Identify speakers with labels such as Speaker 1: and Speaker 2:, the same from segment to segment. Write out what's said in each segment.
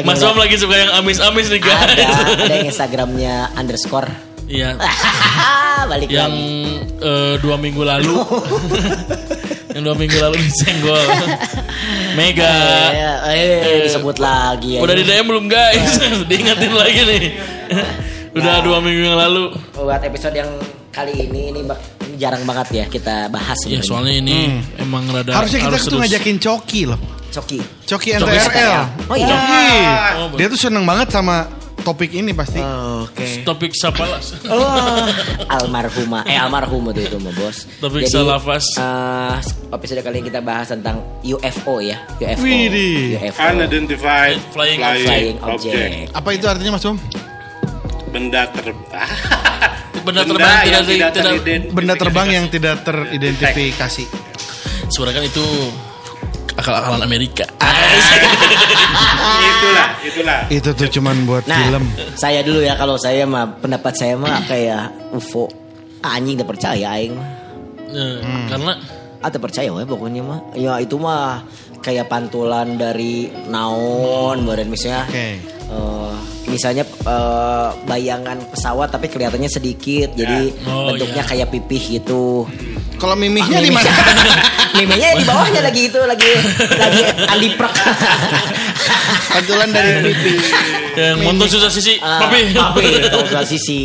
Speaker 1: eh, lagi
Speaker 2: Mas Om lagi suka yang amis-amis nih guys.
Speaker 1: ada ada yang Instagramnya underscore.
Speaker 2: Iya.
Speaker 1: balik
Speaker 2: yang
Speaker 1: lagi.
Speaker 2: eh, dua minggu lalu. Yang dua minggu lalu disenggol. Mega.
Speaker 1: Eh, eh, disebut lagi ya.
Speaker 2: udah di DM belum guys? Diingetin lagi nih. Udah
Speaker 1: Nah.
Speaker 2: dua minggu yang lalu.
Speaker 1: Buat episode yang kali ini ini, jarang banget ya kita bahas
Speaker 2: ya soalnya ini emang rada
Speaker 3: Harusnya kita
Speaker 2: harus
Speaker 3: tuh ngajakin Coki loh.
Speaker 1: Coki
Speaker 3: Coki
Speaker 2: Coki
Speaker 3: NTRL.
Speaker 1: STL. Oh iya.
Speaker 3: Coki.
Speaker 2: Oh,
Speaker 3: Dia tuh seneng banget sama topik ini pasti.
Speaker 1: Oke.
Speaker 2: topik sapalas
Speaker 1: Oh, almarhumah. Eh almarhum itu itu mah bos.
Speaker 2: Topik salafas.
Speaker 1: eh, episode kali ini kita bahas tentang UFO ya. UFO.
Speaker 3: Widih.
Speaker 1: UFO.
Speaker 4: Unidentified
Speaker 2: Flying
Speaker 4: flying,
Speaker 1: Flying
Speaker 4: object.
Speaker 1: object.
Speaker 3: Apa itu artinya Mas Om?
Speaker 4: Benda ter
Speaker 2: benda terbang
Speaker 4: yang
Speaker 2: tidak, tidak,
Speaker 4: teridentifikasi.
Speaker 3: Benda terbang yang tidak teridentifikasi.
Speaker 2: sebenarnya kan itu akal-akalan Amerika
Speaker 4: itulah, itulah.
Speaker 3: Itu tuh cuman buat
Speaker 1: Nah,
Speaker 3: film.
Speaker 1: saya dulu ya kalau saya mah pendapat saya mah kayak UFO. Ah, Anjing udah percaya aing mah.
Speaker 2: Eh,
Speaker 3: Hmm.
Speaker 2: karena
Speaker 1: Atau percaya weh pokoknya mah. Ya itu mah kayak pantulan dari naon, badan misalnya.
Speaker 3: Oke.
Speaker 1: eh, misalnya eh, bayangan pesawat tapi kelihatannya sedikit, jadi
Speaker 2: Oh,
Speaker 1: bentuknya
Speaker 2: ya.
Speaker 1: kayak pipih gitu.
Speaker 3: Kalau mimihnya di mana?
Speaker 1: Mimenya di bawahnya lagi itu lagi lagi aliprek.
Speaker 3: Pantulan dari pipi.
Speaker 2: yang motor susah sisi
Speaker 1: Ah,
Speaker 2: papi
Speaker 1: papi, sebelah sisi.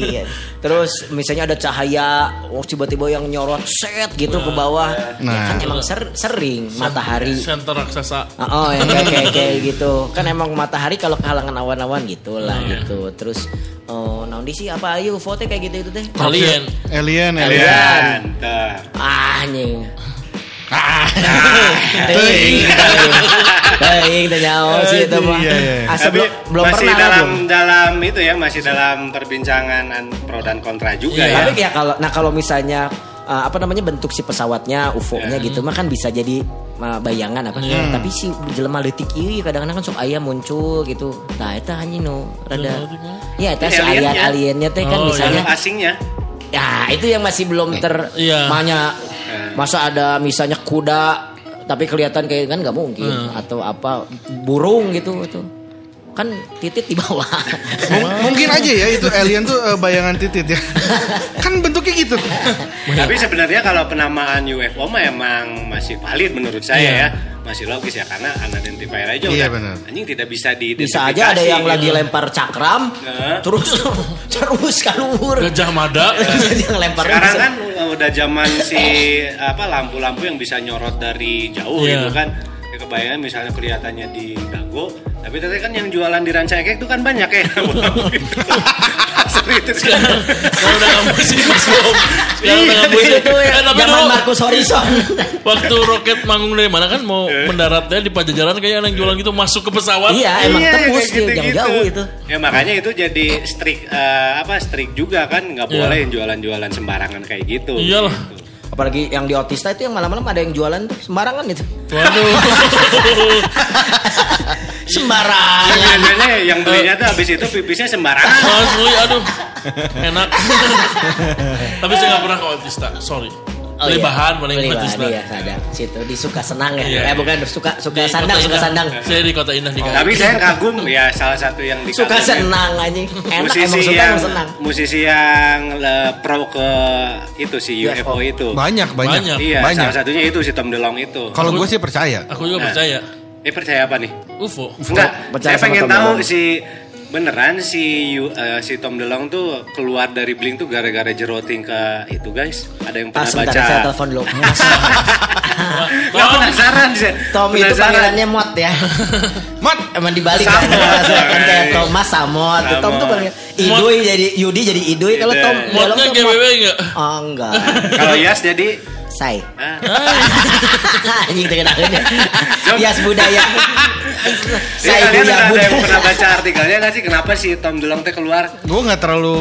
Speaker 1: Terus misalnya ada cahaya, oh tiba-tiba yang nyorot set gitu ke bawah. Ya
Speaker 3: Nah.
Speaker 1: kan emang ser- sering matahari.
Speaker 2: center raksasa
Speaker 1: Ah, Oh, yang kayak, kayak, kayak gitu. Kan emang matahari kalau kehalangan awan-awan gitu lah
Speaker 2: Iya.
Speaker 1: gitu. Terus oh, naon di sih apa ayo foto kayak gitu itu teh.
Speaker 2: alien
Speaker 3: Alien, alien.
Speaker 4: Alien. Tuh.
Speaker 1: Ah, anjing.
Speaker 3: Ah.
Speaker 1: Teuing, teuing. Teh nyaho sih itu mah.
Speaker 3: Iya, iya.
Speaker 1: Asa
Speaker 4: Tapi
Speaker 1: belum belum
Speaker 4: masih
Speaker 1: pernah
Speaker 4: dalam
Speaker 1: belum.
Speaker 4: dalam itu ya masih dalam perbincangan an- pro dan kontra juga
Speaker 2: Iya.
Speaker 4: ya.
Speaker 1: Tapi ya kalau nah kalau misalnya uh, apa namanya bentuk si pesawatnya UFO-nya gitu mah kan bisa jadi uh, bayangan apa.
Speaker 2: Iya.
Speaker 1: Tapi si jelema leutik ieu kadang-kadang kan sok aya muncul gitu. Nah, eta anjing nu rada Ya, eta si
Speaker 4: Aliennya.
Speaker 1: alien aliennya teh kan
Speaker 2: Oh,
Speaker 1: misalnya
Speaker 4: Makhluk asingnya.
Speaker 1: Ya itu yang masih belum ter
Speaker 2: Iya.
Speaker 1: Manya
Speaker 4: Eh.
Speaker 1: Masa ada misalnya kuda Tapi kelihatan kayak kan nggak mungkin
Speaker 2: Hmm.
Speaker 1: Atau apa Burung gitu itu Kan titit di bawah
Speaker 3: M- Mungkin aja ya itu alien tuh eh, bayangan titit ya. kan bentuknya gitu.
Speaker 4: Tapi sebenarnya kalau penamaan UFO mah emang masih valid menurut saya
Speaker 2: Iya.
Speaker 4: ya. Masih logis ya karena unidentified aja
Speaker 3: Iya,
Speaker 4: udah.
Speaker 3: benar.
Speaker 4: Anjing tidak bisa diidentifikasi.
Speaker 1: Bisa aja ada yang
Speaker 4: gitu.
Speaker 1: lagi lempar cakram
Speaker 4: Heeh.
Speaker 1: Terus Terus keluar
Speaker 2: gajah mada
Speaker 1: yang lempar
Speaker 4: Sekarang kan udah zaman si apa lampu-lampu yang bisa nyorot dari jauh
Speaker 2: Iya.
Speaker 4: gitu kan. Ya kebayang misalnya kelihatannya di Dago, tapi ternyata kan yang jualan di Rancaikek itu kan banyak ya. Asli itu kan.
Speaker 2: Kalau udah kamu sih Mas Om. Sekarang udah kamu sih.
Speaker 1: Itu ya
Speaker 2: Eh, tapi
Speaker 1: Zaman Marcus Horizon
Speaker 2: waktu roket manggung dari mana kan mau mendaratnya di Pajajaran kayak yang jualan gitu masuk ke pesawat.
Speaker 1: Iya emang
Speaker 4: Iya,
Speaker 1: tembus dia yang
Speaker 4: gitu-gitu.
Speaker 1: jauh itu
Speaker 4: Ya makanya itu jadi strict eh, apa strict juga kan nggak
Speaker 2: Iya.
Speaker 4: boleh jualan-jualan sembarangan kayak gitu.
Speaker 2: Iyalah.
Speaker 4: Gitu.
Speaker 1: Apalagi yang di Otista itu yang malam-malam ada yang jualan tuh Sembarangan itu
Speaker 2: Waduh.
Speaker 1: Sembarangan
Speaker 4: Tapi biasanya yang belinya tuh habis itu pipisnya sembarangan.
Speaker 2: Asli aduh. Enak. Tapi saya nggak pernah ke Otista. Sorry.
Speaker 1: Oh,
Speaker 2: Beli
Speaker 1: iya.
Speaker 2: bahan paling
Speaker 1: Beli bahan, iya, ada. Situ di suka senang ya.
Speaker 2: Iya.
Speaker 1: Eh bukan suka suka
Speaker 2: Di
Speaker 1: sandang, suka sandang.
Speaker 2: Saya di Kota Indah di
Speaker 4: Tapi saya kagum ya salah satu yang di
Speaker 1: Suka senang anjing. Enak
Speaker 4: musisi
Speaker 1: emang suka
Speaker 4: yang
Speaker 1: emang senang.
Speaker 4: musisi yang eh, pro ke itu si
Speaker 1: UFO.
Speaker 4: UFO itu.
Speaker 3: Banyak, banyak.
Speaker 2: Banyak.
Speaker 4: Iya,
Speaker 3: Banyak.
Speaker 4: salah satunya itu si Tom DeLonge itu.
Speaker 3: Kalau gue sih percaya.
Speaker 2: Aku juga
Speaker 4: Nah.
Speaker 2: percaya.
Speaker 4: Eh percaya apa nih?
Speaker 2: UFO.
Speaker 4: Enggak,
Speaker 1: percaya
Speaker 4: saya pengen tahu si beneran si eh, si Tom DeLonge tuh keluar dari Blink tuh gara-gara jeroting ke itu guys. Ada yang
Speaker 1: Ah,
Speaker 4: pernah
Speaker 1: sebentar
Speaker 4: baca?
Speaker 1: saya telepon dulu.
Speaker 4: Nggak penasaran sih.
Speaker 1: Tom itu
Speaker 4: Penasaran.
Speaker 1: panggilannya Mot ya.
Speaker 3: Mat,
Speaker 1: Emang dibalik kan.
Speaker 4: Samot.
Speaker 1: kan kayak Thomas Samot.
Speaker 4: Samot.
Speaker 1: Tom tuh panggilan Idui jadi Yudi jadi Idui kalau. Tom Delong tuh Mot.
Speaker 2: Enggak?
Speaker 1: Oh enggak.
Speaker 4: Kalau Yas jadi
Speaker 1: Say.
Speaker 4: ah,
Speaker 1: Anjing terkenalin ya.
Speaker 4: Jom.
Speaker 1: Yas budaya.
Speaker 4: Ya,
Speaker 1: Saya
Speaker 4: kalian
Speaker 1: budaya
Speaker 4: ada yang pernah baca artikelnya nggak sih kenapa si Tom DeLonge teh keluar?
Speaker 3: gue nggak terlalu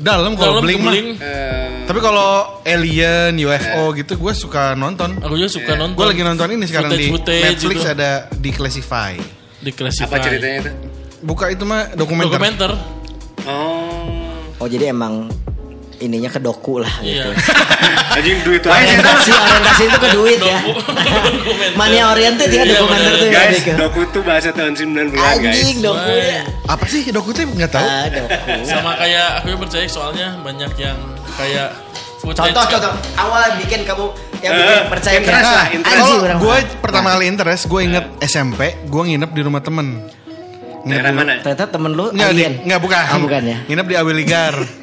Speaker 3: dalam kalau
Speaker 2: Dalam
Speaker 3: bling
Speaker 2: ke
Speaker 3: mah.
Speaker 2: Blink.
Speaker 4: Eh,
Speaker 3: Tapi kalau alien, UFO gitu gue suka nonton.
Speaker 2: Aku juga suka nonton.
Speaker 3: Gue lagi nonton ini sekarang di
Speaker 2: Footage-footage
Speaker 3: Netflix
Speaker 2: gitu.
Speaker 3: ada di Classify.
Speaker 2: di classify.
Speaker 4: apa ceritanya itu?
Speaker 3: Buka itu mah dokumenter.
Speaker 2: Dokumenter.
Speaker 4: Oh.
Speaker 1: Oh jadi emang ininya ke doku lah
Speaker 2: Iya.
Speaker 1: gitu.
Speaker 4: Anjing duit.
Speaker 1: Orientasi orientasi itu ke duit ya. Mania oriented ya dokumenter tuh ya.
Speaker 4: Guys, doku tuh bahasa tahun 90-an guys.
Speaker 1: Anjing doku ya.
Speaker 3: Apa sih doku tuh nggak tahu?
Speaker 1: Ah, doku.
Speaker 2: Sama kayak aku yang percaya soalnya banyak yang kayak footage
Speaker 1: Contoh contoh awal bikin kamu yang bikin
Speaker 4: Eh,
Speaker 1: percaya
Speaker 4: interest lah,
Speaker 1: ah,
Speaker 4: interest.
Speaker 3: Kalau gue pertama kali interest, gue inget SMP, gue nginep di rumah temen. Nginep
Speaker 4: Daerah mana?
Speaker 1: Ternyata temen lu
Speaker 3: Nggak, di,
Speaker 1: alien.
Speaker 3: nggak bukan.
Speaker 1: Oh, bukan ya.
Speaker 3: Nginep di Awiligar.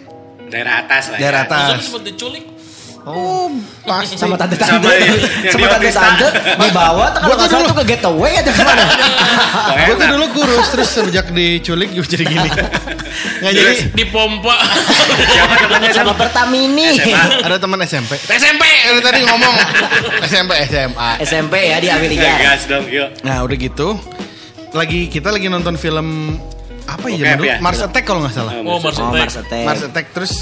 Speaker 4: Daerah atas lah.
Speaker 3: Daerah
Speaker 4: ya.
Speaker 3: atas.
Speaker 2: Maksudnya sempat diculik.
Speaker 3: Oh, pasti.
Speaker 1: sama
Speaker 4: Sama
Speaker 1: tante-tante sama
Speaker 4: di Otista.
Speaker 1: tante-tante dibawa tuh kalau nggak salah tuh ke getaway atau ke
Speaker 4: mana
Speaker 3: Gue tuh dulu kurus, terus sejak diculik gue jadi gini. Nggak jadi.
Speaker 2: Di pompa.
Speaker 4: Siapa namanya
Speaker 1: sama
Speaker 4: sama?
Speaker 1: Pertamini
Speaker 3: Ada teman SMP. SMP dari tadi ngomong. SMP SMA.
Speaker 1: SMP ya di Amerika
Speaker 4: Gas dong, yuk.
Speaker 3: Nah udah gitu, lagi kita lagi nonton film apa ya? Dulu?
Speaker 4: ya?
Speaker 3: Mars Attack kalau nggak salah.
Speaker 2: Oh, Mars
Speaker 1: oh. Mars Attack
Speaker 3: Mars Attack terus.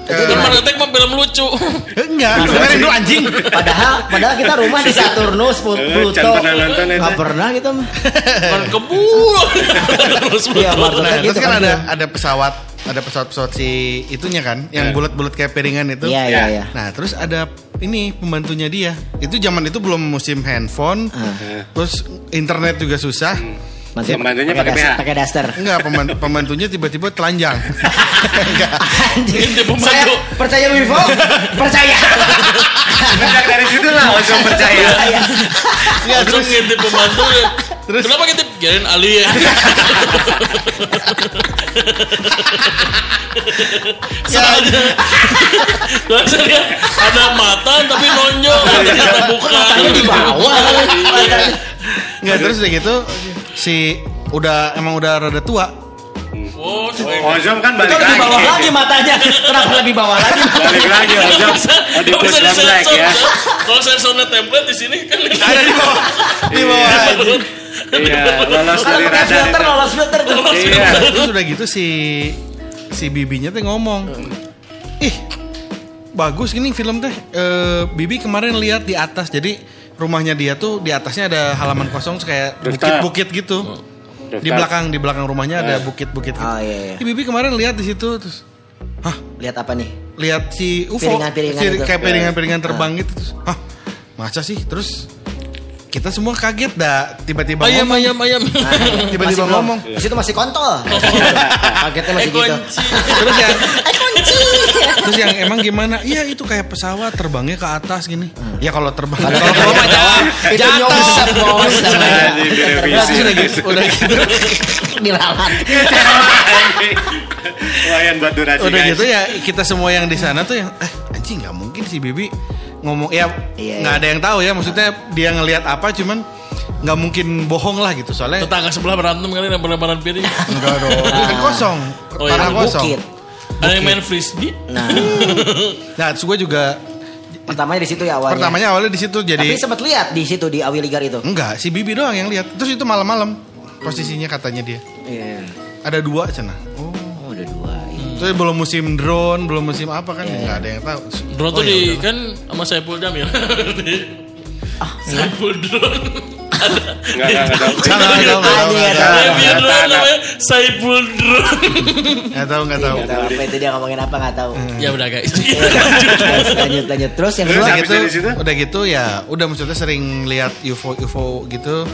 Speaker 1: Itu
Speaker 3: eh,
Speaker 1: di
Speaker 2: Mars Attack mah film lucu.
Speaker 3: eh, enggak, dengerin dulu anjing.
Speaker 1: padahal padahal kita rumah di Saturnus Plu-
Speaker 4: Eh,
Speaker 1: Pluto
Speaker 4: Chan pernah nonton itu.
Speaker 1: nggak pernah gitu mah
Speaker 2: Kan kebul. Terus
Speaker 1: Iya, Mars Attack
Speaker 3: terus
Speaker 1: gitu
Speaker 3: kan ada ada pesawat, ada pesawat-pesawat si itunya kan, yang
Speaker 4: Ya.
Speaker 3: bulat-bulat kayak piringan itu.
Speaker 1: iya iya iya
Speaker 3: Nah, terus ada ini pembantunya dia. Itu zaman itu belum musim handphone.
Speaker 4: Eh,
Speaker 3: Terus internet juga susah.
Speaker 1: Nanti
Speaker 4: Pembantunya
Speaker 1: pakai
Speaker 4: BH.
Speaker 1: pakai daster
Speaker 3: Enggak, pemban- pembantunya tiba-tiba telanjang. Enggak.
Speaker 1: Anjing.
Speaker 2: Ini pembantu.
Speaker 1: saya percaya Wivo percaya
Speaker 4: Sejak dari situ lah langsung percaya.
Speaker 3: Enggak, terus
Speaker 2: ngintip pembantu.
Speaker 3: Terus-
Speaker 2: Kenapa ngintip? Kirain alien. Soalnya Gak saya lihat ada mata tapi nonjol ternyata bukan.
Speaker 1: matanya di bawah matanya.
Speaker 3: enggak terus udah gitu si udah emang udah rada tua.
Speaker 2: Oh,
Speaker 4: Ozom kan
Speaker 1: itu
Speaker 4: balik
Speaker 1: lebih bawah lagi matanya kenapa lebih bawah lagi
Speaker 4: Balik lagi Ozom. Oh, di push black ya.
Speaker 2: Kalau saya soundnya template di sini kan
Speaker 3: Ada di bawah. Di bawah. anjing.
Speaker 4: Iya, lolos
Speaker 1: kalau
Speaker 4: dari radar
Speaker 1: filter
Speaker 4: itu.
Speaker 1: lolos filter tuh
Speaker 4: Iya.
Speaker 3: Terus udah gitu si si bibinya tuh ngomong, ih bagus ini film teh. Eh, Bibi kemarin lihat di atas, jadi rumahnya dia tuh di atasnya ada halaman kosong kayak bukit-bukit gitu. Di
Speaker 4: Rooftop.
Speaker 3: belakang di belakang rumahnya ada bukit-bukit. Gitu.
Speaker 1: oh iya iya
Speaker 3: Bibi kemarin lihat di situ terus, hah
Speaker 1: lihat apa nih
Speaker 3: lihat si UFO,
Speaker 1: Piringan-piringan
Speaker 3: si- kayak piringan-piringan terbang gitu. Terus, hah masa sih? Terus kita semua kaget dah tiba-tiba
Speaker 2: ayam
Speaker 3: ngomong.
Speaker 2: ayam ayam.
Speaker 1: Nah,
Speaker 3: Tiba-tiba
Speaker 1: belum.
Speaker 3: ngomong.
Speaker 1: Di situ masih kontol. Kagetnya masih
Speaker 2: Eh
Speaker 1: gitu.
Speaker 3: Terus
Speaker 1: Eh.
Speaker 3: Terus yang emang gimana? Iya itu kayak pesawat terbangnya ke atas gini. Ya kalau terbang
Speaker 1: Kalau
Speaker 3: mah jangan. Terus udah gitu, gitu,
Speaker 1: Diralat.
Speaker 4: Lumayan buat durasi
Speaker 3: udah gitu ya kita semua yang di sana tuh yang eh anjing nggak mungkin si Bibi ngomong ya
Speaker 1: Iya,
Speaker 3: nggak
Speaker 1: iya.
Speaker 3: ada yang tahu ya maksudnya dia ngelihat apa cuman nggak mungkin bohong lah gitu soalnya
Speaker 2: Tetangga sebelah berantem kali lempar-lemparan piring.
Speaker 3: enggak dong kan kosong
Speaker 2: Oh, iya.
Speaker 3: tanah kosong
Speaker 1: bukit.
Speaker 2: Ada yang main frisbee.
Speaker 1: Nah,
Speaker 3: nah terus gue juga
Speaker 1: pertamanya di situ ya awalnya.
Speaker 3: pertamanya awalnya di situ jadi
Speaker 1: Tapi sempat lihat di situ di Awi Ligar itu.
Speaker 3: enggak si Bibi doang yang lihat terus itu malam-malam posisinya katanya dia
Speaker 1: Iya.
Speaker 3: ada dua sana oh
Speaker 1: Oh, udah dua. iya.
Speaker 3: Terus belum musim drone, belum musim apa kan nggak ada yang tahu.
Speaker 2: Drone tuh
Speaker 3: Oh, ya
Speaker 2: di
Speaker 3: udah.
Speaker 2: kan sama Saipul Jamil. Saipul drone. Ada.
Speaker 4: Enggak, enggak, enggak tahu.
Speaker 3: Nggak tahu, nggak tahu, nggak tahu,
Speaker 1: Anjing,
Speaker 3: nggak
Speaker 1: ada.
Speaker 3: tahu.
Speaker 2: Review
Speaker 4: nggak
Speaker 2: drone
Speaker 4: tahu.
Speaker 2: namanya Saipul drone.
Speaker 3: Nggak tahu, nggak tahu.
Speaker 1: Apa itu dia ngomongin apa nggak tahu.
Speaker 2: Ya udah guys.
Speaker 1: lanjut, lanjut terus yang kedua
Speaker 3: gitu, udah gitu ya, udah maksudnya sering lihat UFO UFO gitu.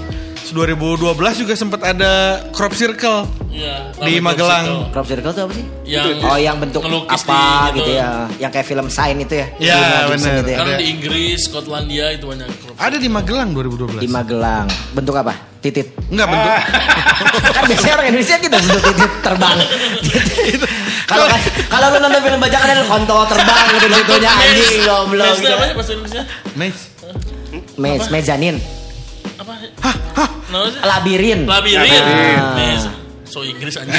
Speaker 3: 2012 juga sempat ada crop circle
Speaker 2: Iya,
Speaker 3: di Magelang.
Speaker 2: crop
Speaker 1: crop circle itu apa sih?
Speaker 2: circle. Yang
Speaker 1: Oh yang bentuk apa
Speaker 2: di
Speaker 1: gitu ya, yang kayak film Sign itu ya?
Speaker 3: Iya, bener.
Speaker 1: gitu ya.
Speaker 2: Kan
Speaker 3: Ada.
Speaker 2: di Inggris, Skotlandia itu banyak crop
Speaker 3: Ada di Magelang 2012.
Speaker 1: Di Magelang, bentuk apa? Titit.
Speaker 3: Enggak bentuk.
Speaker 1: kan biasanya orang Indonesia gitu bentuk titit terbang. Kalau kan kalau lu nonton film bajakan ada kontol terbang gitu bentuknya anjing goblok.
Speaker 2: Maze
Speaker 1: gitu.
Speaker 2: apa ya bahasa Indonesia?
Speaker 3: Maze.
Speaker 1: Mez, mezanin,
Speaker 2: Apa? Nama
Speaker 1: labirin.
Speaker 2: Labirin. Maze. So Inggris anjing.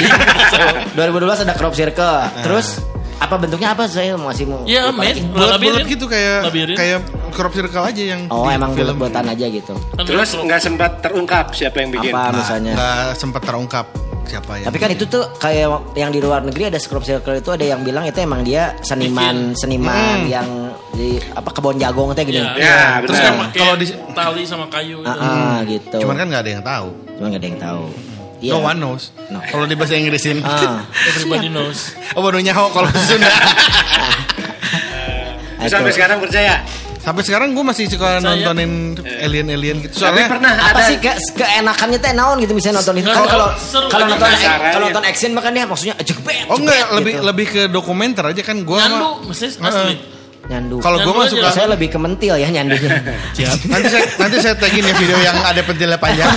Speaker 1: 2012 ada crop circle. Terus apa bentuknya apa saya masih mau
Speaker 2: Iya, Maze.
Speaker 1: lagi.
Speaker 3: Bulat-bulat gitu kayak
Speaker 2: Labirin.
Speaker 3: kayak crop circle aja yang
Speaker 1: Oh
Speaker 3: di
Speaker 1: emang
Speaker 3: film.
Speaker 1: buat-buatan aja gitu.
Speaker 4: Terus nggak sempat terungkap siapa yang bikin.
Speaker 1: Apa
Speaker 3: Nggak-
Speaker 1: misalnya?
Speaker 3: nggak sempat terungkap siapa yang.
Speaker 1: Tapi kan itu tuh kayak yang di luar negeri ada crop circle itu ada yang bilang itu emang dia seniman seniman
Speaker 3: Hmm.
Speaker 1: yang di apa kebon jagung teh gini.
Speaker 2: Iya.
Speaker 4: Ya,
Speaker 3: Terus
Speaker 4: benar.
Speaker 3: kan
Speaker 2: pakai
Speaker 3: kalau di
Speaker 2: tali sama kayu gitu.
Speaker 1: Ah, ah, gitu.
Speaker 3: cuman kan nggak ada yang tahu.
Speaker 1: Cuma nggak ada yang tahu. Iya.
Speaker 3: No one knows.
Speaker 1: No.
Speaker 3: Kalau di bahasa Inggrisin.
Speaker 1: Ah.
Speaker 2: Everybody knows.
Speaker 3: oh baru nyaho kalau di Sunda.
Speaker 4: Terus sampai
Speaker 1: Itu.
Speaker 4: sekarang percaya?
Speaker 3: Sampai sekarang gue masih suka
Speaker 2: Saya-
Speaker 3: nontonin alien-alien gitu.
Speaker 4: Tapi
Speaker 3: Soalnya
Speaker 4: pernah
Speaker 1: apa
Speaker 4: ada
Speaker 1: sih ke keenakannya teh naon gitu misalnya nonton itu kan kalau kalau nonton kalau
Speaker 4: ya.
Speaker 1: nonton action makannya maksudnya jebet
Speaker 3: Oh enggak, lebih
Speaker 1: gitu.
Speaker 3: lebih ke dokumenter aja kan gue
Speaker 2: Nyandu, mesti asli.
Speaker 1: Nyandu.
Speaker 3: Kalau gue mah suka.
Speaker 1: Saya lebih ke mentil ya nyandunya
Speaker 3: nanti saya nanti saya tagin ya video yang ada pentilnya panjang.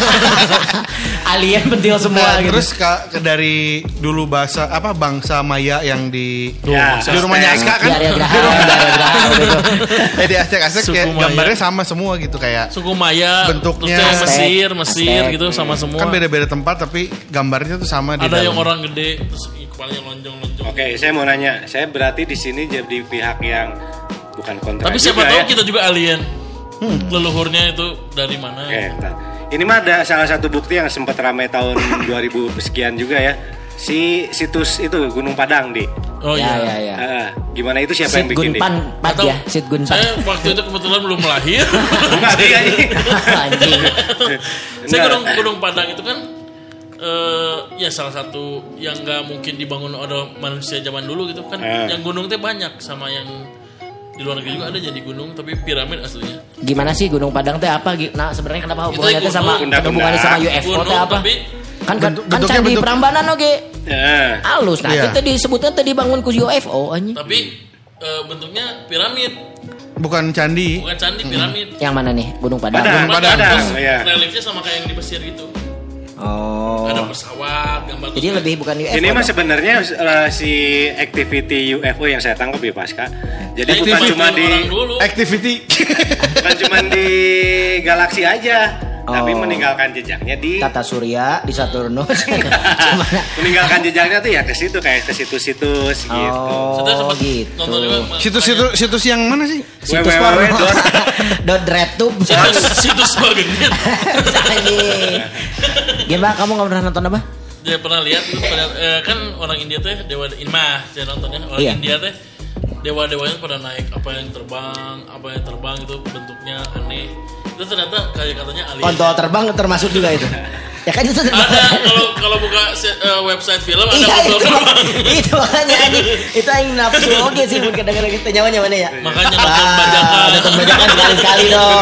Speaker 1: alien pentil semua
Speaker 3: Nah,
Speaker 1: gitu
Speaker 3: terus ka- ke dari dulu bahasa apa bangsa Maya yang di
Speaker 4: Ya,
Speaker 3: di rumahnya Aska kan.
Speaker 1: di area Graham di area Graham gitu
Speaker 3: Eh di Aztec-Aztec
Speaker 2: Suku
Speaker 3: kayak
Speaker 2: Maya.
Speaker 3: gambarnya sama semua gitu kayak
Speaker 2: Suku Maya,
Speaker 3: Bentuknya.
Speaker 1: Aztec,
Speaker 2: Mesir, Mesir
Speaker 1: Aztec.
Speaker 2: gitu sama semua.
Speaker 3: kan beda-beda tempat tapi gambarnya tuh sama di
Speaker 2: Ada
Speaker 3: dalam.
Speaker 2: yang orang gede, terus kepalanya lonjong-lonjong.
Speaker 4: Oke, saya mau nanya. Saya berarti di sini jadi pihak yang bukan kontra
Speaker 2: Tapi siapa
Speaker 4: juga
Speaker 2: tahu
Speaker 4: ya.
Speaker 2: kita juga alien. Leluhurnya itu dari mana?
Speaker 4: Oke, bentar. Ini mah ada salah satu bukti yang sempat ramai tahun 2000 sekian juga ya. Si situs itu Gunung Padang di.
Speaker 2: Oh
Speaker 1: ya
Speaker 2: iya.
Speaker 1: ya ya
Speaker 4: Ah, gimana itu siapa
Speaker 1: Sid
Speaker 4: yang bikin di?
Speaker 1: Gunpan Pat
Speaker 2: Atau
Speaker 1: ya Sid Gunpan
Speaker 2: Saya waktu itu kebetulan belum lahir.
Speaker 4: Enggak dia ini.
Speaker 1: anjing
Speaker 2: saya gunung gunung Padang itu kan eh ya salah satu yang nggak mungkin dibangun oleh manusia zaman dulu gitu kan.
Speaker 4: Eh.
Speaker 2: Yang gunung teh banyak sama yang di luar negeri juga ada jadi gunung tapi piramid aslinya.
Speaker 1: gimana sih Gunung Padang teh apa nah sebenarnya kenapa hubungannya teh sama
Speaker 4: gunung.
Speaker 1: hubungannya sama UFO teh
Speaker 2: Gunung,
Speaker 1: apa
Speaker 2: tapi
Speaker 1: kan kan,
Speaker 3: Bentuk-
Speaker 1: kan
Speaker 3: bentuknya
Speaker 1: candi
Speaker 3: bentuk-
Speaker 1: Prambanan oke
Speaker 4: Nah,
Speaker 1: halus nah
Speaker 3: Iya.
Speaker 1: itu disebutnya tadi bangun ku UFO anjing
Speaker 2: tapi eh, bentuknya piramid
Speaker 3: bukan candi.
Speaker 2: bukan candi piramid.
Speaker 1: yang mana nih Gunung Padang
Speaker 4: Padang.
Speaker 2: Cuma
Speaker 4: Padang.
Speaker 2: terus
Speaker 4: Iya.
Speaker 2: reliefnya sama kayak yang di Mesir gitu.
Speaker 1: oh
Speaker 2: Ada pesawat, gambar
Speaker 1: jadi lebih bukan UFO
Speaker 4: ini mah sebenarnya eh, si activity UFO yang saya tangkap ya Pasca. Jadi bukan
Speaker 2: Activity
Speaker 4: cuma di.
Speaker 3: Activity.
Speaker 4: bukan cuma di galaksi aja, tapi
Speaker 1: Oh.
Speaker 4: meninggalkan jejaknya di
Speaker 1: Tata Surya di Saturnus Gimana?
Speaker 4: meninggalkan jejaknya tuh ya ke situ kayak ke situs-situs gitu.
Speaker 1: oh gitu
Speaker 2: juga
Speaker 3: Situs-situs situs yang mana sih?
Speaker 1: situs
Speaker 4: www.
Speaker 1: dot redtube
Speaker 2: situs situs magnet.
Speaker 1: Gimana kamu nggak pernah nonton apa?
Speaker 2: Dia pernah lihat pada, eh, kan orang India teh dewa ini mah saya nontonnya orang
Speaker 1: Iya.
Speaker 2: India teh dewa dewanya pada naik apa yang terbang apa yang terbang itu bentuknya aneh itu ternyata kayak katanya alien
Speaker 1: Kontol terbang termasuk juga itu. Ya kan itu
Speaker 2: ada kalau kalau buka se- eh, website film ada
Speaker 1: Iya itu, itu makanya anjing. itu yang nafsu oke sih mungkin kadang kita nyawanya mana ya.
Speaker 2: makanya nonton bajakan
Speaker 1: nonton bajakan sekali sekali dong.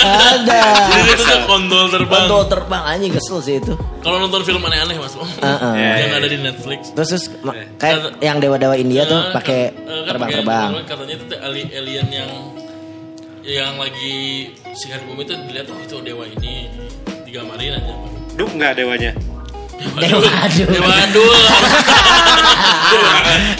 Speaker 1: Ada.
Speaker 2: jadi itu tuh kontol terbang
Speaker 1: Kontol terbang anjing kesel sih itu.
Speaker 2: kalau nonton film aneh-aneh mas
Speaker 1: Heeh.
Speaker 2: yang ada di Netflix
Speaker 1: Terus, terus ma- kayak yang dewa-dewa India tuh
Speaker 2: Eh,
Speaker 1: pakai
Speaker 2: kan- eh, kan
Speaker 1: terbang-terbang.
Speaker 2: pakai katanya itu alien yang yang lagi singgah di bumi itu dilihat oh itu dewa ini digambarin aja
Speaker 4: Duh nggak dewanya.
Speaker 1: Dewa aduh.
Speaker 2: dewa adul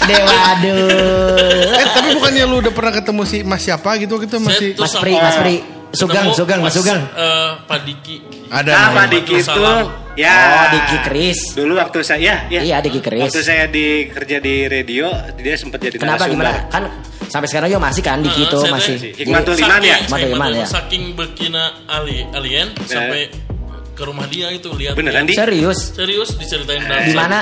Speaker 1: Dewa aduh.
Speaker 3: Eh tapi bukannya lu udah pernah ketemu si Mas siapa gitu gitu masih
Speaker 1: Mas Pri, Mas Pri. Sugang,
Speaker 2: ketemu
Speaker 1: Sugang, Mas Sugang.
Speaker 2: eh, Padiki
Speaker 3: ada
Speaker 4: Apa
Speaker 3: namanya.
Speaker 4: Diki itu? Ya.
Speaker 1: Oh, Diki Kris.
Speaker 4: Dulu waktu saya ya,
Speaker 1: Iya, Diki Kris.
Speaker 4: Waktu saya di kerja di radio, dia sempat jadi
Speaker 1: Kenapa gimana? Kan sampai sekarang juga masih kan Diki
Speaker 2: Eh,
Speaker 1: itu masih.
Speaker 4: Hikmatul Iman ya?
Speaker 1: Hikmatul Iman ya.
Speaker 2: saking bekina ali, alien sampai ke rumah dia itu lihat
Speaker 4: Beneran di
Speaker 1: Serius?
Speaker 2: serius diceritain Dark
Speaker 1: Di
Speaker 2: Side-
Speaker 1: mana?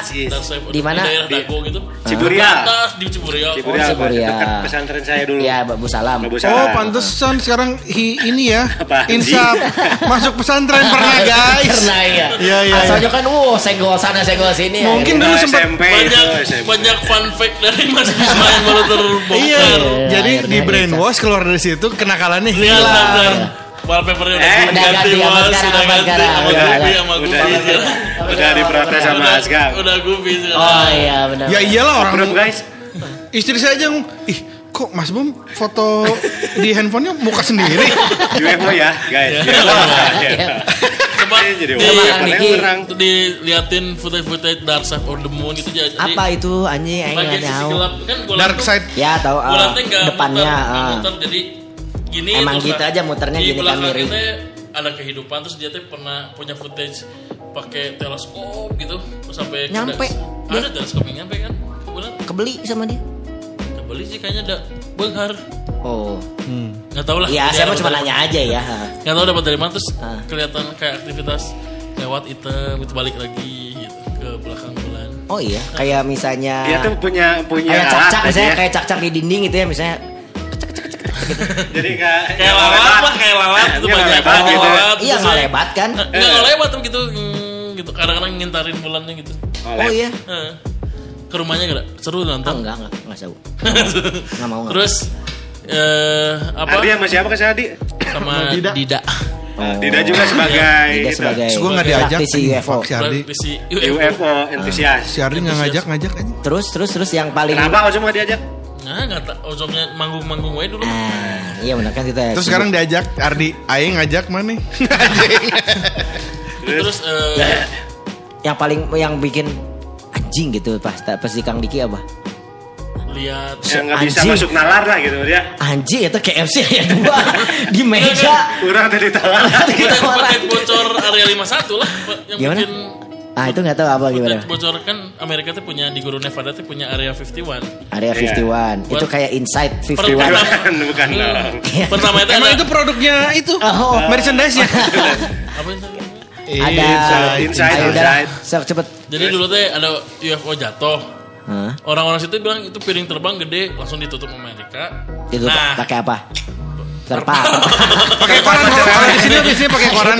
Speaker 1: Di mana?
Speaker 2: daerah
Speaker 4: Di-
Speaker 2: Dago gitu
Speaker 4: Ciburia.
Speaker 2: Di atas di Ciburia
Speaker 4: Ciburia,
Speaker 1: Oh, Ciburia.
Speaker 4: dekat pesantren saya dulu.
Speaker 1: Iya, Babu Salam.
Speaker 3: Oh pantesan sekarang hi, ini ya Insaf masuk pesantren pernah guys
Speaker 1: Pernah ya.
Speaker 3: Iya, iya,
Speaker 1: Asalnya kan wow, senggol sana senggol sini ya.
Speaker 3: Mungkin dulu
Speaker 4: Nah,
Speaker 3: sempat
Speaker 2: banyak banyak fun fact dari Mas Bisma yang baru terbongkar
Speaker 3: Iya Jadi di brainwash keluar dari situ kenakalannya
Speaker 2: lihat
Speaker 3: hilang
Speaker 2: wallpapernya udah
Speaker 4: Eh,
Speaker 2: ganti
Speaker 1: udah ganti sama
Speaker 2: was,
Speaker 1: sekarang,
Speaker 2: udah
Speaker 1: apa
Speaker 2: ganti sama
Speaker 1: udah.
Speaker 2: sama Gupi
Speaker 4: udah, diprotes sama Asgam.
Speaker 2: udah Gupi sekarang.
Speaker 1: Oh iya benar.
Speaker 3: Ya iyalah orang
Speaker 4: guys.
Speaker 3: Istri saya aja Ih kok Mas Bum foto di handphonenya muka sendiri
Speaker 4: UFO ya, guys.
Speaker 2: Iya.
Speaker 4: UFO.
Speaker 1: Iya.
Speaker 2: coba
Speaker 4: Ini jadi
Speaker 2: di, diliatin footage-footage Dark Side of the Moon itu jadi
Speaker 1: Apa itu anjing aing
Speaker 2: bagian
Speaker 1: nggak
Speaker 2: sisi
Speaker 1: tahu.
Speaker 2: kan
Speaker 3: Dark side
Speaker 1: Ya tahu ah,
Speaker 2: nggak
Speaker 1: depannya
Speaker 2: muter,
Speaker 1: ah.
Speaker 2: muter, jadi gini
Speaker 1: Emang gitu aja muternya
Speaker 2: di
Speaker 1: gini kan miring.
Speaker 2: ada kehidupan terus dia tuh pernah punya footage pakai teleskop gitu terus sampai ke-
Speaker 1: Nyampe.
Speaker 2: ada teleskop yang nyampe kan ke bulan
Speaker 1: kebeli sama dia.
Speaker 2: kebeli sih kayaknya ada benghar
Speaker 1: Oh.
Speaker 2: nggak tahu lah
Speaker 1: Iya,
Speaker 2: Dia
Speaker 1: saya mau cuma nanya aja ya.
Speaker 2: nggak tahu dapat dari mana terus
Speaker 1: Ah.
Speaker 2: kelihatan kayak aktivitas lewat item itu balik lagi gitu ke belakang bulan
Speaker 1: Oh iya, kayak misalnya
Speaker 4: Dia tuh punya punya
Speaker 1: kayak cak-cak misalnya
Speaker 4: aja.
Speaker 1: kayak cak-cak di dinding gitu ya misalnya.
Speaker 4: Jadi kayak
Speaker 2: kayak lalat lah kayak lalat itu
Speaker 4: Iya,
Speaker 2: banyak
Speaker 4: lebat
Speaker 2: kayak
Speaker 4: gitu.
Speaker 2: lalat
Speaker 1: Iya
Speaker 2: terus
Speaker 1: nggak
Speaker 2: saya-
Speaker 1: lebat kan?
Speaker 2: nggak nggak lebat tuh gitu hmm, gitu kadang-kadang ngintarin bulannya gitu.
Speaker 1: Oh iya.
Speaker 2: Heeh. Ke rumahnya gak? Seru
Speaker 1: Oh,
Speaker 2: nonton.
Speaker 1: enggak, enggak, enggak seru. Enggak mau, enggak.
Speaker 2: Terus eh apa
Speaker 4: Adi sama siapa kasih Adi?
Speaker 2: sama
Speaker 3: Dida.
Speaker 2: Dida.
Speaker 1: Oh.
Speaker 4: Dida juga sebagai
Speaker 1: Dida sebagai
Speaker 3: Terus gue nggak diajak.
Speaker 1: praktisi
Speaker 3: anjing,
Speaker 1: UFO.
Speaker 3: fuck Si Ardi.
Speaker 2: Praktisi
Speaker 4: UFO entusias.
Speaker 3: Si Ardi nggak ngajak ngajak aja.
Speaker 1: Terus terus terus yang paling
Speaker 4: Kenapa Ozom nggak diajak?
Speaker 2: Nah, enggak tak ozomnya manggung-manggung wae dulu.
Speaker 1: Ah, iya benar kan kita.
Speaker 3: Terus sekarang diajak Ardi, Aing ngajak mana?
Speaker 2: Terus eh,
Speaker 1: yang paling yang bikin anjing gitu pas pas di Kang Diki apa?
Speaker 2: lihat
Speaker 4: Yang nggak bisa masuk nalar lah gitu dia.
Speaker 1: Anjing itu KFC ya dua di meja.
Speaker 4: Kurang tadi talar.
Speaker 1: Kita
Speaker 2: bocor area 51 lah yang
Speaker 1: Gimana?
Speaker 2: bikin
Speaker 1: Ah itu nggak tahu apa gimana.
Speaker 2: bocor kan Amerika tuh punya di Guru Nevada tuh punya area 51.
Speaker 1: Area 51 itu
Speaker 2: Buat-
Speaker 1: kayak inside 51.
Speaker 2: Pertama-
Speaker 4: Bukan, bukan dong.
Speaker 2: Pertama itu
Speaker 3: Emang
Speaker 2: ada
Speaker 3: itu produknya itu
Speaker 1: Oh.
Speaker 3: merchandise ya?
Speaker 2: apa itu?
Speaker 1: Ada
Speaker 4: Inside, inside, inside.
Speaker 1: Sok, cepet.
Speaker 2: Jadi dulu teh ada UFO jatuh. Orang-orang situ bilang itu piring terbang gede langsung ditutup Amerika.
Speaker 1: Itu
Speaker 2: nah,
Speaker 1: pakai apa? Terpal.
Speaker 3: Pakai koran kalau kalau di sini pakai koran.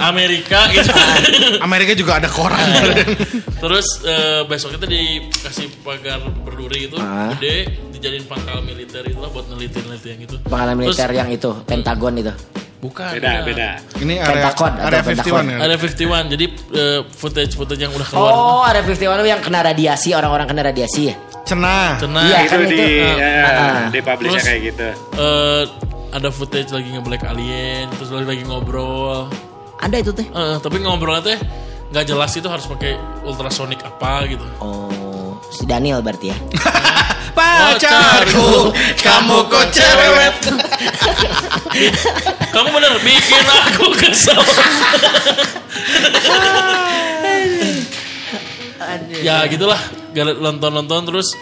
Speaker 2: Amerika gitu.
Speaker 3: Amerika juga ada koran.
Speaker 2: Terus eh, besok itu dikasih pagar berduri itu
Speaker 1: Ah.
Speaker 2: gede dijadiin pangkal militer itu lah buat neliti-neliti yang.
Speaker 1: Pengalaman
Speaker 2: Terus-
Speaker 1: militer yang itu, Pentagon itu.
Speaker 2: Bukan.
Speaker 4: Beda, beda.
Speaker 3: Ini area
Speaker 1: Pentagon, ada
Speaker 3: area
Speaker 1: Pentagon.
Speaker 3: 51 ya.
Speaker 2: Ada 51. Jadi eh, footage-footage yang udah keluar.
Speaker 1: Oh, ada 51 yang kena radiasi, orang-orang kena radiasi ya?
Speaker 3: Cenah.
Speaker 2: Tenang.
Speaker 1: Iya,
Speaker 4: itu
Speaker 1: kan
Speaker 4: di
Speaker 1: itu.
Speaker 4: ya,
Speaker 1: Ah.
Speaker 4: di publishnya
Speaker 2: Terus-
Speaker 4: kayak gitu.
Speaker 2: Eh, ada footage lagi nge-black alien, terus lagi lagi ngobrol.
Speaker 1: Ada itu teh.
Speaker 2: Eh, tapi ngobrolnya teh nggak jelas itu harus pakai ultrasonic apa gitu.
Speaker 1: Oh, si Daniel berarti ya.
Speaker 3: Pacarku, kamu kok cerewet.
Speaker 2: Kamu bener bikin aku kesel. ya gitulah, nonton-nonton terus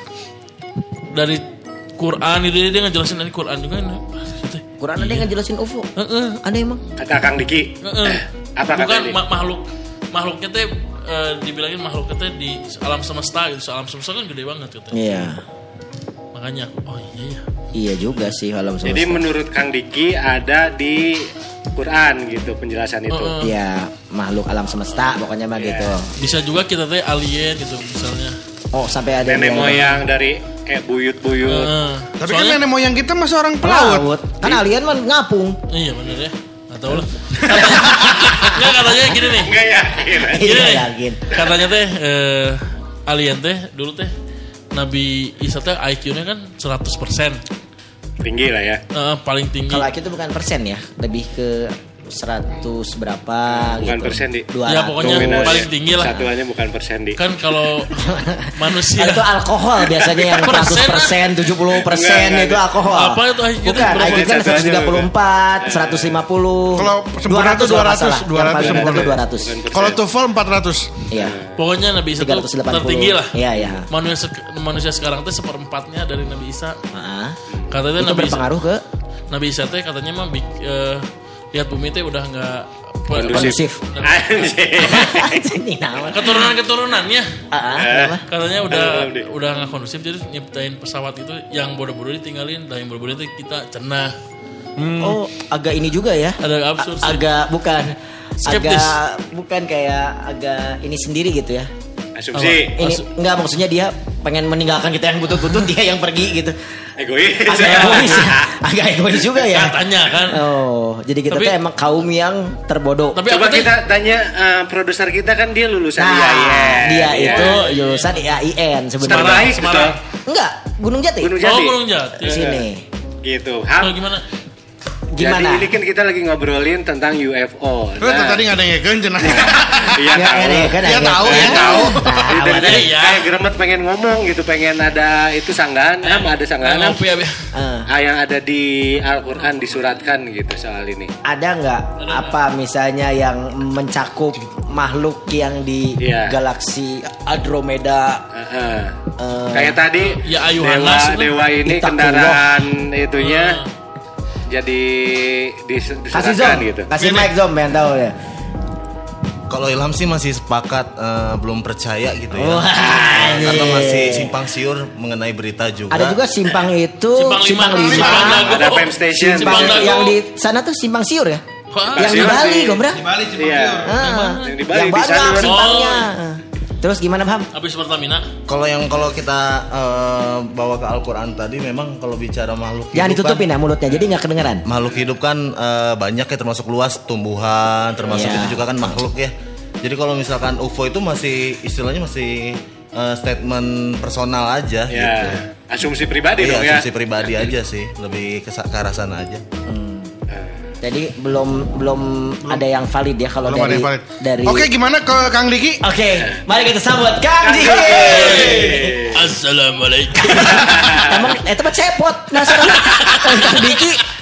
Speaker 2: dari Quran itu dia ngejelasin dari Quran juga nih.
Speaker 1: Quran ada yang ngejelasin UFO.
Speaker 2: Heeh.
Speaker 1: Ada emang.
Speaker 4: Kata Kang Diki.
Speaker 2: Heeh.
Speaker 4: Apa
Speaker 2: Bukan
Speaker 4: kata dia?
Speaker 2: ma- makhluk makhluknya teh eh, dibilangin makhluknya teh di alam semesta gitu. Alam semesta kan gede banget katanya.
Speaker 1: Iya.
Speaker 2: Makanya aku oh iya ya.
Speaker 1: Iya juga sih alam semesta.
Speaker 4: Jadi menurut Kang Diki ada di Quran gitu penjelasan itu.
Speaker 1: Iya, makhluk alam semesta pokoknya mah gitu.
Speaker 2: Bisa juga kita teh alien gitu misalnya.
Speaker 1: Oh, sampai ada
Speaker 4: Nenek
Speaker 1: yang-
Speaker 4: moyang dari eh buyut-buyut.
Speaker 2: Heeh.
Speaker 3: Tapi kan
Speaker 2: Soalnya-
Speaker 3: nenek moyang kita masih orang pelaut.
Speaker 1: pelaut. Kan alien mah ngapung.
Speaker 2: Iya bener ya. Gak tau lah. Enggak katanya gini nih.
Speaker 4: Enggak yakin.
Speaker 2: Gini
Speaker 1: Iya,
Speaker 2: nih.
Speaker 1: yakin.
Speaker 2: Katanya teh eh, alien teh dulu teh Nabi Isa teh IQ-nya kan 100%.
Speaker 4: Tinggi lah ya.
Speaker 2: Eh, paling tinggi.
Speaker 1: Kalau IQ itu bukan persen ya, lebih ke 100 berapa
Speaker 4: Bukan
Speaker 1: gitu.
Speaker 4: persen, Di.
Speaker 1: 200.
Speaker 2: Ya, pokoknya
Speaker 4: Nominalnya.
Speaker 2: paling tinggi lah.
Speaker 4: Satuannya bukan persen di.
Speaker 2: Kan kalau manusia
Speaker 1: itu alkohol biasanya yang 100 persen, 70 persen itu alkohol.
Speaker 2: Apa itu IQ itu
Speaker 1: Bukan? IQ kan
Speaker 4: Satuannya
Speaker 1: 134, 150.
Speaker 3: Kalau sempurna tuh
Speaker 1: 200
Speaker 3: 200, 200
Speaker 1: Yang paling rendah
Speaker 3: sempurna.
Speaker 1: tuh 200.
Speaker 3: Kalau TOEFL 400.
Speaker 1: Iya.
Speaker 2: pokoknya Nabi Isa
Speaker 1: 380.
Speaker 2: tertinggi lah.
Speaker 1: Iya, iya.
Speaker 2: Manusia manusia sekarang teh seperempatnya dari Nabi Isa.
Speaker 1: Heeh.
Speaker 2: Katanya
Speaker 1: Itu
Speaker 2: Nabi Isa,
Speaker 1: berpengaruh ke
Speaker 2: Nabi Isa teh katanya mah eh, lihat bumi teh udah nggak
Speaker 1: kondusif.
Speaker 4: Anjing.
Speaker 1: Ini nama.
Speaker 2: keturunan keturunannya
Speaker 1: ah, kenapa?
Speaker 2: katanya udah udah nggak kondusif jadi nyiptain pesawat itu yang bodoh-bodoh ditinggalin dan yang bodoh-bodoh itu kita cenah
Speaker 1: Oh, agak ini juga ya.
Speaker 2: ada absurd sih.
Speaker 1: Agak bukan
Speaker 2: Skeptis.
Speaker 1: agak bukan kayak agak ini sendiri gitu ya.
Speaker 4: Asumsi.
Speaker 1: Ini
Speaker 2: Maksud-
Speaker 1: enggak maksudnya dia pengen meninggalkan kita yang butut-butut dia yang pergi gitu.
Speaker 4: Egois.
Speaker 1: Agak egois ya. Agak egois juga ya.
Speaker 2: katanya kan
Speaker 1: Oh, jadi kita
Speaker 2: Tapi-
Speaker 1: tuh emang kaum yang terbodoh.
Speaker 2: tapi
Speaker 4: Coba kita tanya eh, produser kita kan dia lulusan
Speaker 1: Nah,
Speaker 4: IAIN.
Speaker 1: dia
Speaker 4: Iya.
Speaker 1: itu lulusan IAIN sebenarnya.
Speaker 4: Terbaik
Speaker 2: Semarang.
Speaker 4: betul.
Speaker 1: Enggak, Gunung Jati.
Speaker 4: Gunung
Speaker 2: oh
Speaker 4: Jati.
Speaker 2: gunung jati
Speaker 1: Di sini.
Speaker 4: Gitu.
Speaker 2: oh, gimana
Speaker 1: Gimana?
Speaker 4: Jadi ini kan kita lagi ngobrolin tentang UFO.
Speaker 3: Lu tuh tadi nggak ada yang ngekeun cenah.
Speaker 4: Iya
Speaker 1: Nggak,
Speaker 4: tahu.
Speaker 3: Iya, tahu, iya, tahu.
Speaker 1: Nah,
Speaker 4: tadi
Speaker 2: Iya.
Speaker 4: kayak geremet pengen ngomong gitu, pengen ada itu sanggahan, Ham ada sanggahan.
Speaker 2: Ngopi ya?
Speaker 1: Eh,
Speaker 4: Ah, yang ada di Al-Quran disuratkan gitu soal ini.
Speaker 1: ada nggak apa misalnya yang mencakup makhluk yang di
Speaker 4: Iya.
Speaker 1: galaksi Andromeda
Speaker 4: Heeh.
Speaker 1: eh,
Speaker 4: Kayak tadi
Speaker 2: Ya, Ayu
Speaker 4: dewa, dewa ini
Speaker 1: Itakullah.
Speaker 4: kendaraan itunya
Speaker 2: Ah.
Speaker 4: Jadi dis,
Speaker 1: kasih
Speaker 4: gitu.
Speaker 1: kasih mic zoom yang tahu ya.
Speaker 5: Kalau Ilham sih masih sepakat eh, belum percaya gitu ya.
Speaker 1: Wah,
Speaker 5: Karena masih simpang siur mengenai berita juga.
Speaker 1: Ada juga simpang itu,
Speaker 2: Simpang lima,
Speaker 1: simpang lima,
Speaker 2: Simpang.
Speaker 4: Ada Pem Station.
Speaker 2: Simpang
Speaker 1: simpang yang di sana tuh simpang siur ya.
Speaker 2: Wah,
Speaker 1: Yang di Bali. Gombra.
Speaker 3: Di Bali cuma
Speaker 4: Iya.
Speaker 1: Ah,
Speaker 4: Yang di Bali,
Speaker 1: yang
Speaker 4: di
Speaker 1: banyak
Speaker 4: Sanur.
Speaker 1: simpangnya.
Speaker 2: Oh.
Speaker 1: Terus gimana, Bang?
Speaker 2: Habis Pertamina.
Speaker 5: Kalau yang kalau kita eh, bawa ke Al-Qur'an tadi memang kalau bicara makhluk
Speaker 1: Jangan
Speaker 5: hidup
Speaker 1: ditutupin
Speaker 5: kan,
Speaker 1: ya mulutnya, jadi nggak kedengeran.
Speaker 5: makhluk hidup kan eh, banyak ya termasuk luas tumbuhan, termasuk
Speaker 1: Iya.
Speaker 5: itu juga kan makhluk ya. Jadi kalau misalkan UFO itu masih istilahnya masih eh, statement personal aja
Speaker 4: Ya,
Speaker 5: gitu.
Speaker 4: asumsi pribadi
Speaker 5: Iya,
Speaker 4: dong ya.
Speaker 5: asumsi pribadi aja sih, lebih ke, ke arah sana aja.
Speaker 1: Jadi belum belum ada yang valid ya kalau
Speaker 3: Belum
Speaker 1: dari dari
Speaker 3: Oke, gimana ke Kang Diki?
Speaker 1: Oke, mari kita sambut Kang Diki.
Speaker 2: Assalamualaikum.
Speaker 1: Emang eh tempat cepot. Nah, Kang Diki